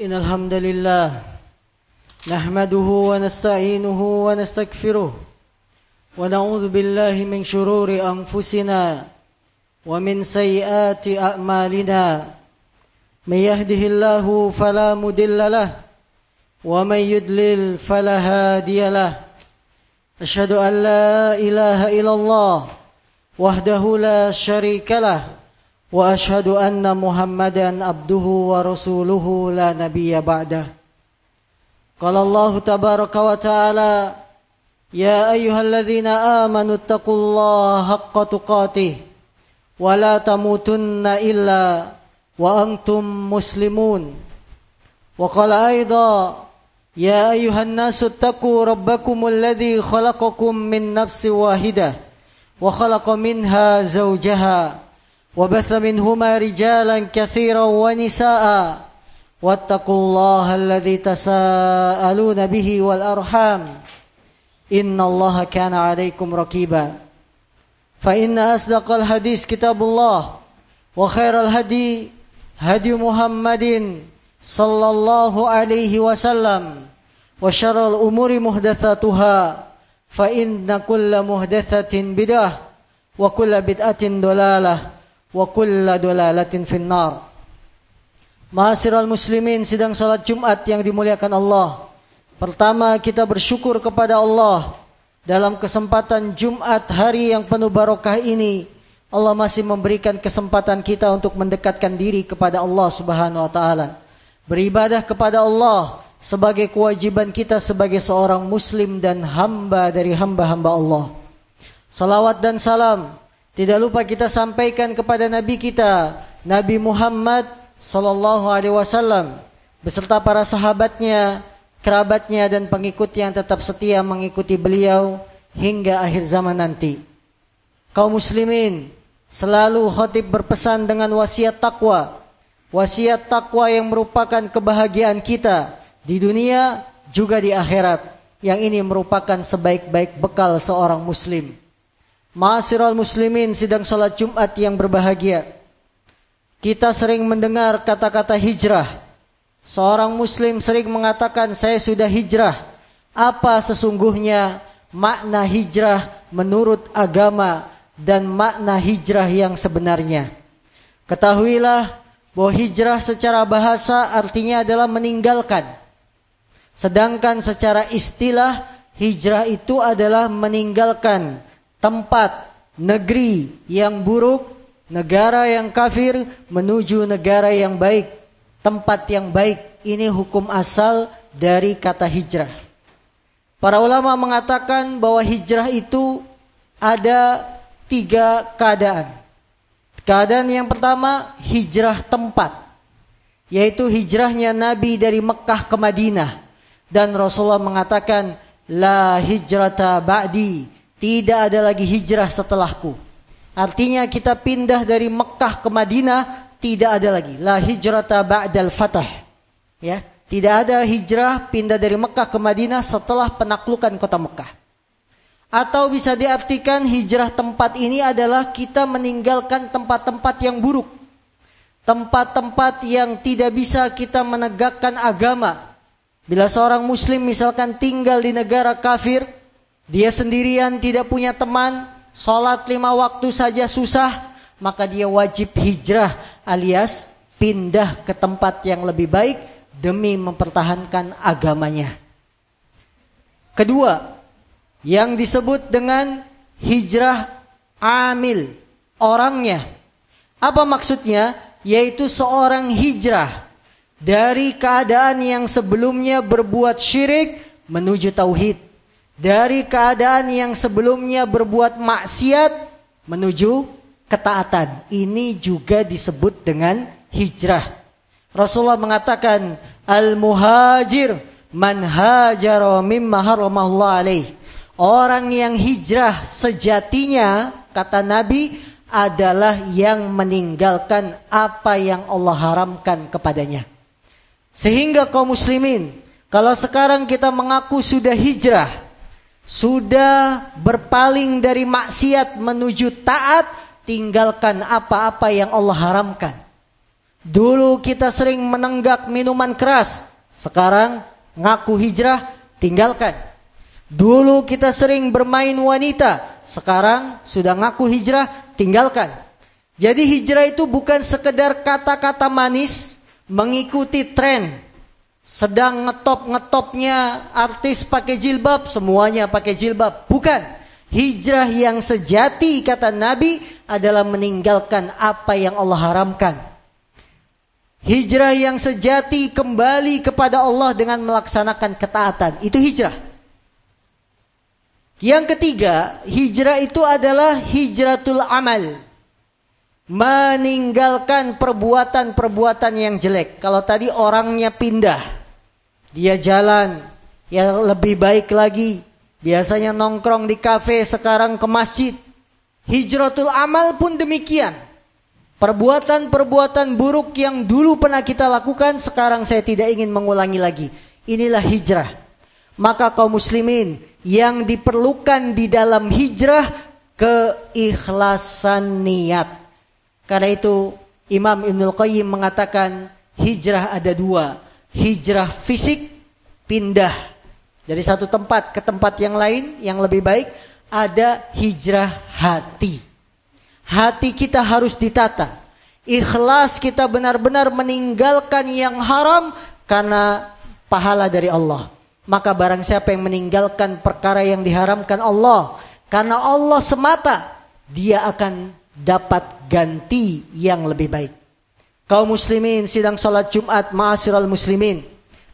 إن الحمد لله نحمده ونستعينه ونستغفره ونعوذ بالله من شرور أنفسنا ومن سيئات أعمالنا من يهده الله فلا مدل له ومن يدلل فلا هادي له أشهد أن لا إله إلا الله وحده لا شريك له وأشهد أن محمدا عبده ورسوله لا نبي بعده قال الله تبارك وتعالى يا أيها الذين آمنوا اتقوا الله حق تقاته ولا تموتن إلا وأنتم مسلمون وقال أيضا يا أيها الناس اتقوا ربكم الذي خلقكم من نفس واحدة وخلق منها زوجها وبث منهما رجالا كثيرا ونساء واتقوا الله الذي تساءلون به والأرحام. إن الله كان عليكم رقيبا فإن أصدق الحديث كتاب الله وخير الهدي هدي محمد صلى الله عليه وسلم وشر الأمور محدثاتها فإن كل محدثة بدعة وكل بدعة ضلالة wa kulla dolalatin finnar. Mahasirul muslimin sidang salat Jumat yang dimuliakan Allah. Pertama kita bersyukur kepada Allah dalam kesempatan Jumat hari yang penuh barokah ini Allah masih memberikan kesempatan kita untuk mendekatkan diri kepada Allah Subhanahu wa taala. Beribadah kepada Allah sebagai kewajiban kita sebagai seorang muslim dan hamba dari hamba-hamba Allah. Salawat dan salam tidak lupa kita sampaikan kepada nabi kita Nabi Muhammad sallallahu alaihi wasallam beserta para sahabatnya, kerabatnya dan pengikutnya yang tetap setia mengikuti beliau hingga akhir zaman nanti. Kaum muslimin, selalu khotib berpesan dengan wasiat takwa. Wasiat takwa yang merupakan kebahagiaan kita di dunia juga di akhirat. Yang ini merupakan sebaik-baik bekal seorang muslim. Ma'asyiral muslimin sidang salat Jumat yang berbahagia. Kita sering mendengar kata-kata hijrah. Seorang muslim sering mengatakan saya sudah hijrah. Apa sesungguhnya makna hijrah menurut agama dan makna hijrah yang sebenarnya? Ketahuilah bahwa hijrah secara bahasa artinya adalah meninggalkan. Sedangkan secara istilah hijrah itu adalah meninggalkan tempat, negeri yang buruk negara yang kafir menuju negara yang baik, tempat yang baik. Ini hukum asal dari kata hijrah. Para ulama mengatakan bahwa hijrah itu ada tiga keadaan. Keadaan yang pertama hijrah tempat, yaitu hijrahnya Nabi dari Mekah ke Madinah. Dan Rasulullah mengatakan, La hijrata ba'di, tidak ada lagi hijrah setelahku. Artinya kita pindah dari Mekah ke Madinah tidak ada lagi la hijrata ba'dal fatah. Ya, tidak ada hijrah pindah dari Mekah ke Madinah setelah penaklukan kota Mekah. Atau bisa diartikan hijrah tempat ini adalah kita meninggalkan tempat-tempat yang buruk. Tempat-tempat yang tidak bisa kita menegakkan agama. Bila seorang muslim misalkan tinggal di negara kafir, dia sendirian tidak punya teman, Sholat lima waktu saja susah, maka dia wajib hijrah alias pindah ke tempat yang lebih baik demi mempertahankan agamanya. Kedua, yang disebut dengan hijrah amil, orangnya. Apa maksudnya? Yaitu seorang hijrah dari keadaan yang sebelumnya berbuat syirik menuju tauhid dari keadaan yang sebelumnya berbuat maksiat menuju ketaatan. Ini juga disebut dengan hijrah. Rasulullah mengatakan al-muhajir man hajara mimma haramallahu alaih. Orang yang hijrah sejatinya kata Nabi adalah yang meninggalkan apa yang Allah haramkan kepadanya. Sehingga kaum muslimin, kalau sekarang kita mengaku sudah hijrah, sudah berpaling dari maksiat menuju taat, tinggalkan apa-apa yang Allah haramkan. Dulu kita sering menenggak minuman keras, sekarang ngaku hijrah, tinggalkan. Dulu kita sering bermain wanita, sekarang sudah ngaku hijrah, tinggalkan. Jadi hijrah itu bukan sekedar kata-kata manis mengikuti tren. Sedang ngetop-ngetopnya artis pakai jilbab, semuanya pakai jilbab. Bukan. Hijrah yang sejati kata Nabi adalah meninggalkan apa yang Allah haramkan. Hijrah yang sejati kembali kepada Allah dengan melaksanakan ketaatan. Itu hijrah. Yang ketiga, hijrah itu adalah hijratul amal. Meninggalkan perbuatan-perbuatan yang jelek. Kalau tadi orangnya pindah. Dia jalan. Yang lebih baik lagi. Biasanya nongkrong di kafe, sekarang ke masjid. Hijratul amal pun demikian. Perbuatan-perbuatan buruk yang dulu pernah kita lakukan, sekarang saya tidak ingin mengulangi lagi. Inilah hijrah. Maka kaum muslimin, yang diperlukan di dalam hijrah, keikhlasan niat. Karena itu Imam Ibnul Qayyim mengatakan hijrah ada dua. Hijrah fisik, pindah dari satu tempat ke tempat yang lain yang lebih baik ada hijrah hati. Hati kita harus ditata. Ikhlas kita benar-benar meninggalkan yang haram karena pahala dari Allah. Maka barang siapa yang meninggalkan perkara yang diharamkan Allah karena Allah semata, dia akan dapat ganti yang lebih baik. Kaum muslimin sidang salat Jumat ma'asyiral muslimin.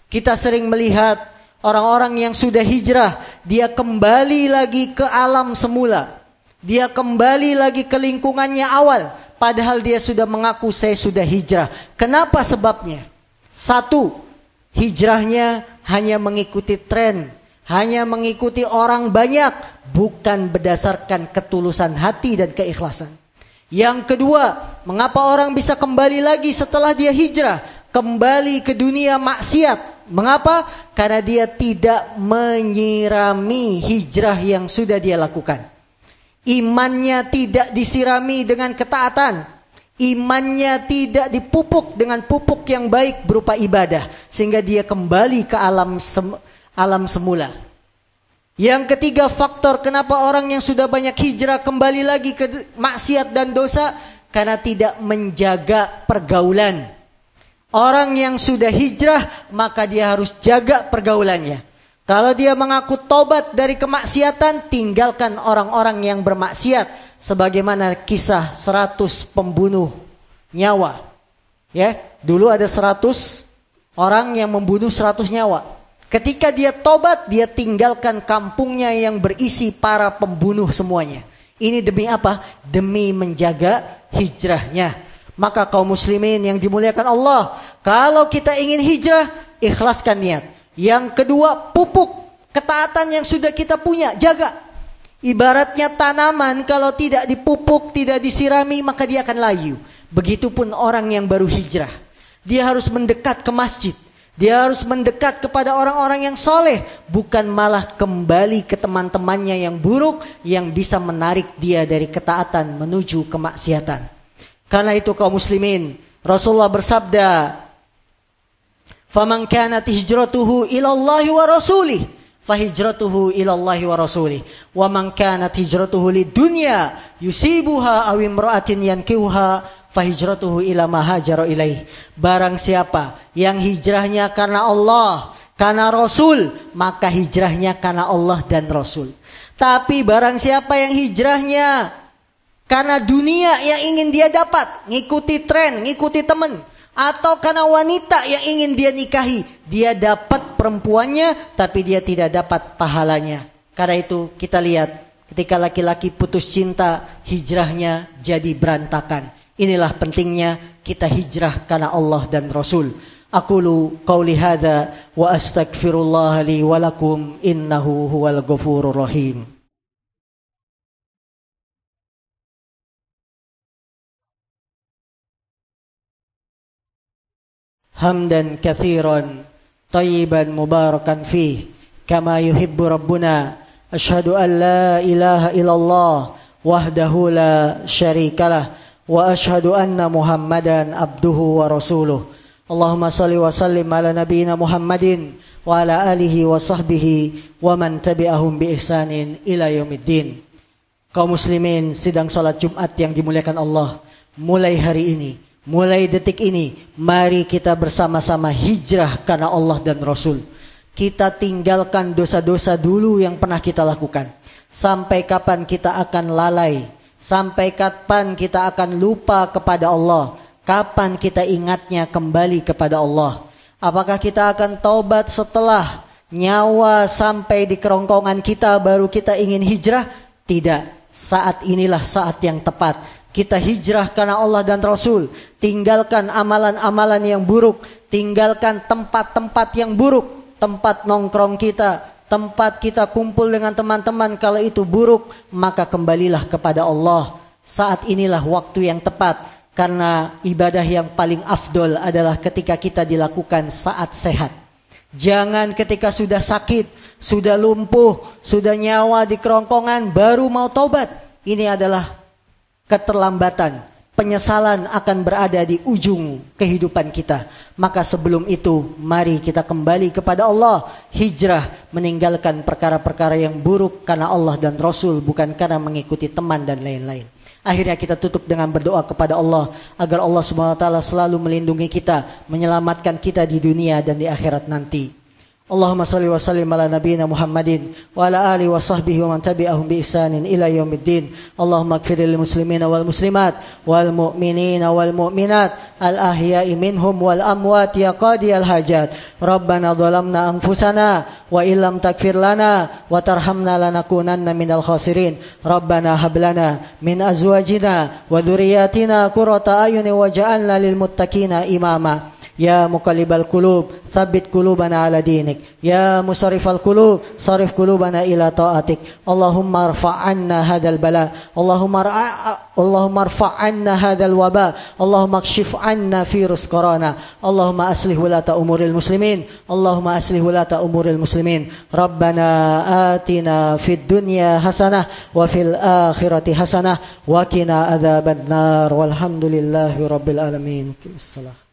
Kita sering melihat Orang-orang yang sudah hijrah, dia kembali lagi ke alam semula. Dia kembali lagi ke lingkungannya awal. Padahal dia sudah mengaku saya sudah hijrah. Kenapa sebabnya? Satu, hijrahnya hanya mengikuti tren. Hanya mengikuti orang banyak. Bukan berdasarkan ketulusan hati dan keikhlasan. Yang kedua, mengapa orang bisa kembali lagi setelah dia hijrah? Kembali ke dunia maksiat Mengapa? Karena dia tidak menyirami hijrah yang sudah dia lakukan. Imannya tidak disirami dengan ketaatan. Imannya tidak dipupuk dengan pupuk yang baik berupa ibadah. Sehingga dia kembali ke alam sem alam semula. Yang ketiga faktor kenapa orang yang sudah banyak hijrah kembali lagi ke maksiat dan dosa. Karena tidak menjaga pergaulan Orang yang sudah hijrah maka dia harus jaga pergaulannya. Kalau dia mengaku tobat dari kemaksiatan, tinggalkan orang-orang yang bermaksiat. Sebagaimana kisah 100 pembunuh nyawa. Ya, dulu ada 100 orang yang membunuh 100 nyawa. Ketika dia tobat, dia tinggalkan kampungnya yang berisi para pembunuh semuanya. Ini demi apa? Demi menjaga hijrahnya. Maka kaum muslimin yang dimuliakan Allah, kalau kita ingin hijrah, ikhlaskan niat. Yang kedua, pupuk ketaatan yang sudah kita punya, jaga. Ibaratnya tanaman kalau tidak dipupuk, tidak disirami, maka dia akan layu. Begitupun orang yang baru hijrah. Dia harus mendekat ke masjid. Dia harus mendekat kepada orang-orang yang soleh. Bukan malah kembali ke teman-temannya yang buruk. Yang bisa menarik dia dari ketaatan menuju kemaksiatan. Karena itu kaum muslimin, Rasulullah bersabda, "Faman kanat hijratuhu ila Allah wa rasulih, fahijratuhu ila Allah wa rasulih. Wa man kanat hijratuhu lidunya yusibuha aw imra'atin yankihuha, fahijratuhu ila ma hajara ilaih." Barang siapa yang hijrahnya karena Allah, karena Rasul, maka hijrahnya karena Allah dan Rasul. Tapi barang siapa yang hijrahnya karena dunia yang ingin dia dapat, ngikuti tren, ngikuti teman. Atau karena wanita yang ingin dia nikahi. Dia dapat perempuannya, tapi dia tidak dapat pahalanya. Karena itu kita lihat, ketika laki-laki putus cinta, hijrahnya jadi berantakan. Inilah pentingnya kita hijrah karena Allah dan Rasul. Aqulu qawli hadha wa astaghfirullah li walakum innahu huwal ghafurur rahim. hamdan kathiran tayyiban mubarakan fih kama yuhibbu rabbuna ashhadu an la ilaha illallah wahdahu la syarikalah واشهد ان محمدا عبده ورسوله اللهم صل وسلم على نبينا محمد وعلى اله وصحبه ومن تبعهم باحسان الى يوم الدين kaum muslimin sidang salat Jumat yang dimuliakan Allah mulai hari ini mulai detik ini mari kita bersama-sama hijrah karena Allah dan Rasul kita tinggalkan dosa-dosa dulu yang pernah kita lakukan sampai kapan kita akan lalai Sampai kapan kita akan lupa kepada Allah? Kapan kita ingatnya kembali kepada Allah? Apakah kita akan taubat setelah nyawa sampai di kerongkongan kita baru kita ingin hijrah? Tidak. Saat inilah saat yang tepat. Kita hijrah karena Allah dan Rasul. Tinggalkan amalan-amalan yang buruk. Tinggalkan tempat-tempat yang buruk. Tempat nongkrong kita, tempat kita kumpul dengan teman-teman kalau itu buruk, maka kembalilah kepada Allah. Saat inilah waktu yang tepat karena ibadah yang paling afdol adalah ketika kita dilakukan saat sehat. Jangan ketika sudah sakit, sudah lumpuh, sudah nyawa di kerongkongan baru mau taubat. Ini adalah keterlambatan penyesalan akan berada di ujung kehidupan kita. Maka sebelum itu, mari kita kembali kepada Allah. Hijrah meninggalkan perkara-perkara yang buruk karena Allah dan Rasul, bukan karena mengikuti teman dan lain-lain. Akhirnya kita tutup dengan berdoa kepada Allah agar Allah Subhanahu taala selalu melindungi kita, menyelamatkan kita di dunia dan di akhirat nanti. Allahumma salli wa sallim ala Muhammadin wa ala alihi wa sahbihi wa man tabi'ahum bi ihsanin ila yaumiddin. Muslimina wal muslimat wal mu'minina wal mu'minat al ahya'i minhum wal amwat ya al hajat. Rabbana dhalamna anfusana wa illam takfir lana wa tarhamna lanakunanna minal khasirin. Rabbana min azwajina wa dhurriyyatina lil muttaqina imama. يا مقلب القلوب ثبت قلوبنا على دينك يا مصرف القلوب صرف قلوبنا إلى طاعتك اللهم ارفع عنا هذا البلاء اللهم اللهم ارفع عنا هذا الوباء اللهم اكشف عنا فيروس كورونا اللهم أصلح ولاة أمور المسلمين اللهم أصلح ولاة أمور المسلمين ربنا آتنا في الدنيا حسنة وفي الآخرة حسنة وقنا عذاب النار والحمد لله رب العالمين الصلاة